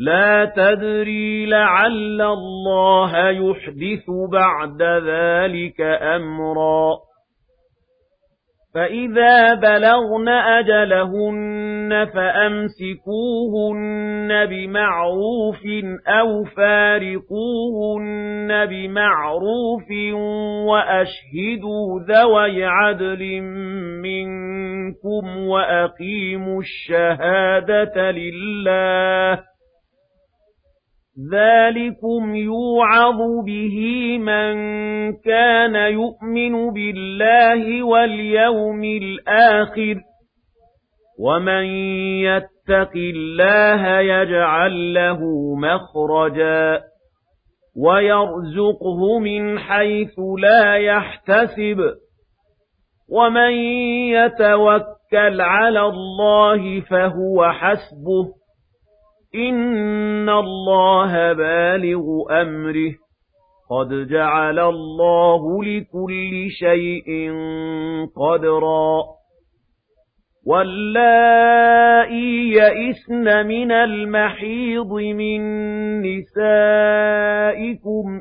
لا تدري لعل الله يحدث بعد ذلك أمرا. فإذا بلغن أجلهن فأمسكوهن بمعروف أو فارقوهن بمعروف وأشهدوا ذوي عدل منكم وأقيموا الشهادة لله ذلكم يوعظ به من كان يؤمن بالله واليوم الآخر ومن يتق الله يجعل له مخرجا ويرزقه من حيث لا يحتسب ومن يتوكل على الله فهو حسبه إِنَّ اللَّهَ بَالِغُ أَمْرِهِ قَدْ جَعَلَ اللَّهُ لِكُلِّ شَيْءٍ قَدْرًا وَاللَّائِي يَئِسْنَ مِنَ الْمَحِيضِ مِن نِّسَائِكُمْ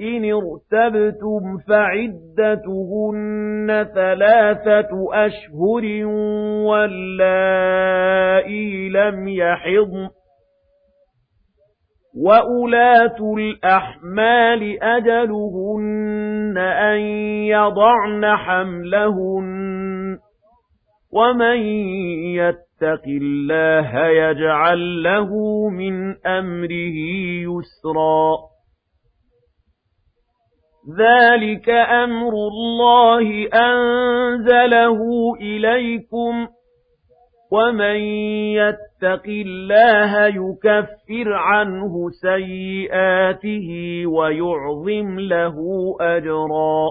إِنِ ارْتَبْتُمْ فَعِدَّتُهُنَّ ثَلَاثَةُ أَشْهُرٍ وَاللَّائِي لَمْ يَحِضْنَ وَأُولَاتُ الْأَحْمَالِ أَجَلُهُنَّ أَن يَضَعْنَ حَمْلَهُنَّ وَمَن يَتَّقِ اللَّهَ يَجْعَل لَّهُ مِنْ أَمْرِهِ يُسْرًا ذَلِكَ أَمْرُ اللَّهِ أَنزَلَهُ إِلَيْكُمْ وَمَن يَتَّقِ اللَّهَ يُكَفِّرْ عَنْهُ سَيِّئَاتِهِ وَيُعْظِمْ لَهُ أَجْرًا.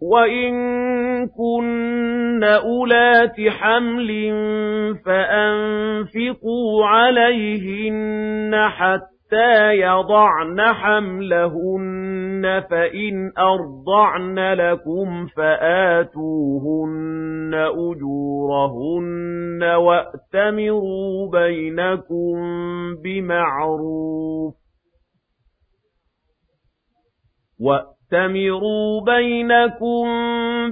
وَإِن كُنَّ أُولَاتِ حَمْلٍ فَأَنفِقُوا عَلَيْهِنَّ حَتَّى يَضَعْنَ حَمْلَهُنَّ فَإِنْ أَرْضَعْنَ لَكُمْ فَآتُوهُنَّ أُجُورَهُنَّ وَأْتَمِرُوا بَيْنَكُم بِمَعْرُوفٍ وَأْتَمِرُوا بَيْنَكُم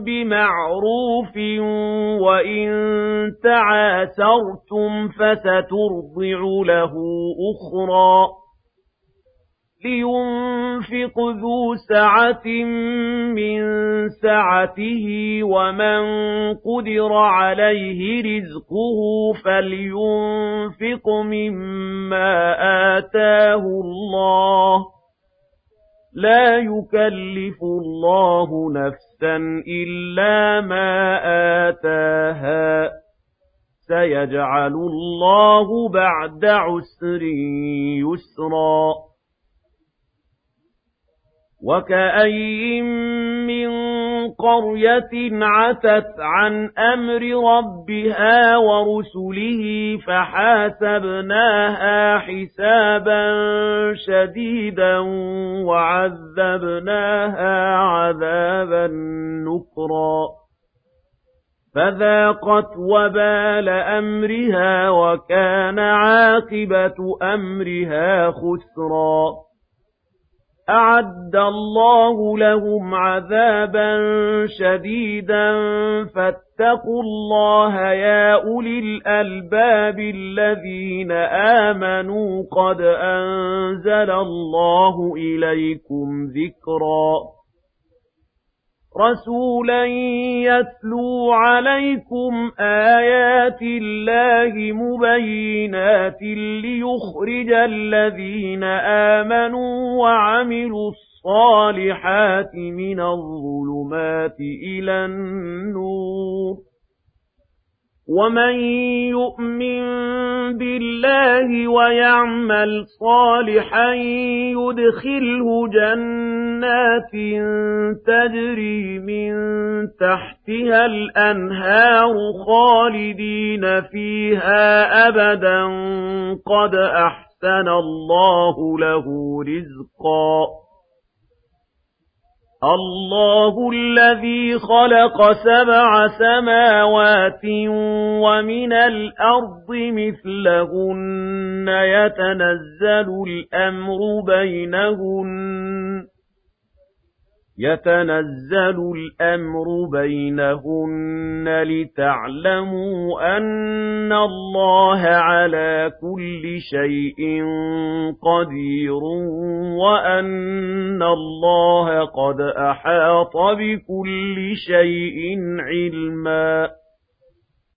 بِمَعْرُوفٍ وَإِن تَعَاسَرْتُمْ فَسَتُرْضِعُ لَهُ أُخْرَى لِيُنفِقْ ذُو سَعَةٍ مِّن سَعَتِهِ وَمَن قُدِرَ عَلَيْهِ رِزْقُهُ فَلْيُنفِقْ مِمَّا آتَاهُ اللَّهُ لا يكلف الله نفسا إلا ما آتاها. سيجعل الله بعد عسر يسرا. من قَرْيَةٍ عَتَتْ عَنْ أَمْرِ رَبِّهَا وَرُسُلِهِ فَحَاسَبْنَاهَا حِسَابًا شَدِيدًا وَعَذَّبْنَاهَا عَذَابًا نُكْرًا. فَذَاقَتْ وَبَالَ أَمْرِهَا وَكَانَ عَاقِبَةُ أَمْرِهَا خُسْرًا. أَعَدَّ اللَّهُ لَهُمْ عَذَابًا شَدِيدًا. فَاتَّقُوا اللَّهَ يَا أُولِي الْأَلْبَابِ الَّذِينَ آمَنُوا. قَدْ أَنزَلَ اللَّهُ إِلَيْكُمْ ذِكْرًا. رَسُولًا يَتْلُو عَلَيْكُمْ آيَاتِ اللَّهِ مُبَيِّنَاتٍ لِّيُخْرِجَ الَّذِينَ آمَنُوا وَعَمِلُوا الصَّالِحَاتِ مِنَ الظُّلُمَاتِ إِلَى النُّورِ وَمَن يُؤْمِن بِاللَّهِ وَيَعْمَلْ صَالِحًا يُدْخِلْهُ جَنَّاتٍ تَجْرِي مِن تَحْتِهَا الْأَنْهَارُ خَالِدِينَ فِيهَا أَبَدًا. قَدْ أَحْسَنَ اللَّهُ لَهُ رِزْقًا. اللَّهُ الَّذِي خَلَقَ سَبْعَ سَمَاوَاتٍ وَمِنَ الْأَرْضِ مِثْلَهُنَّ. يَتَنَزَّلُ الْأَمْرُ بَيْنَهُنَّ. يَتَنَزَّلُ الْأَمْرُ بَيْنَهُنَّ لِتَعْلَمُوا أَنَّ اللَّهَ عَلَى كُلِّ شَيْءٍ قَدِيرٌ وَأَنَّ اللَّهَ قَدْ أَحَاطَ بِكُلِّ شَيْءٍ عِلْمًا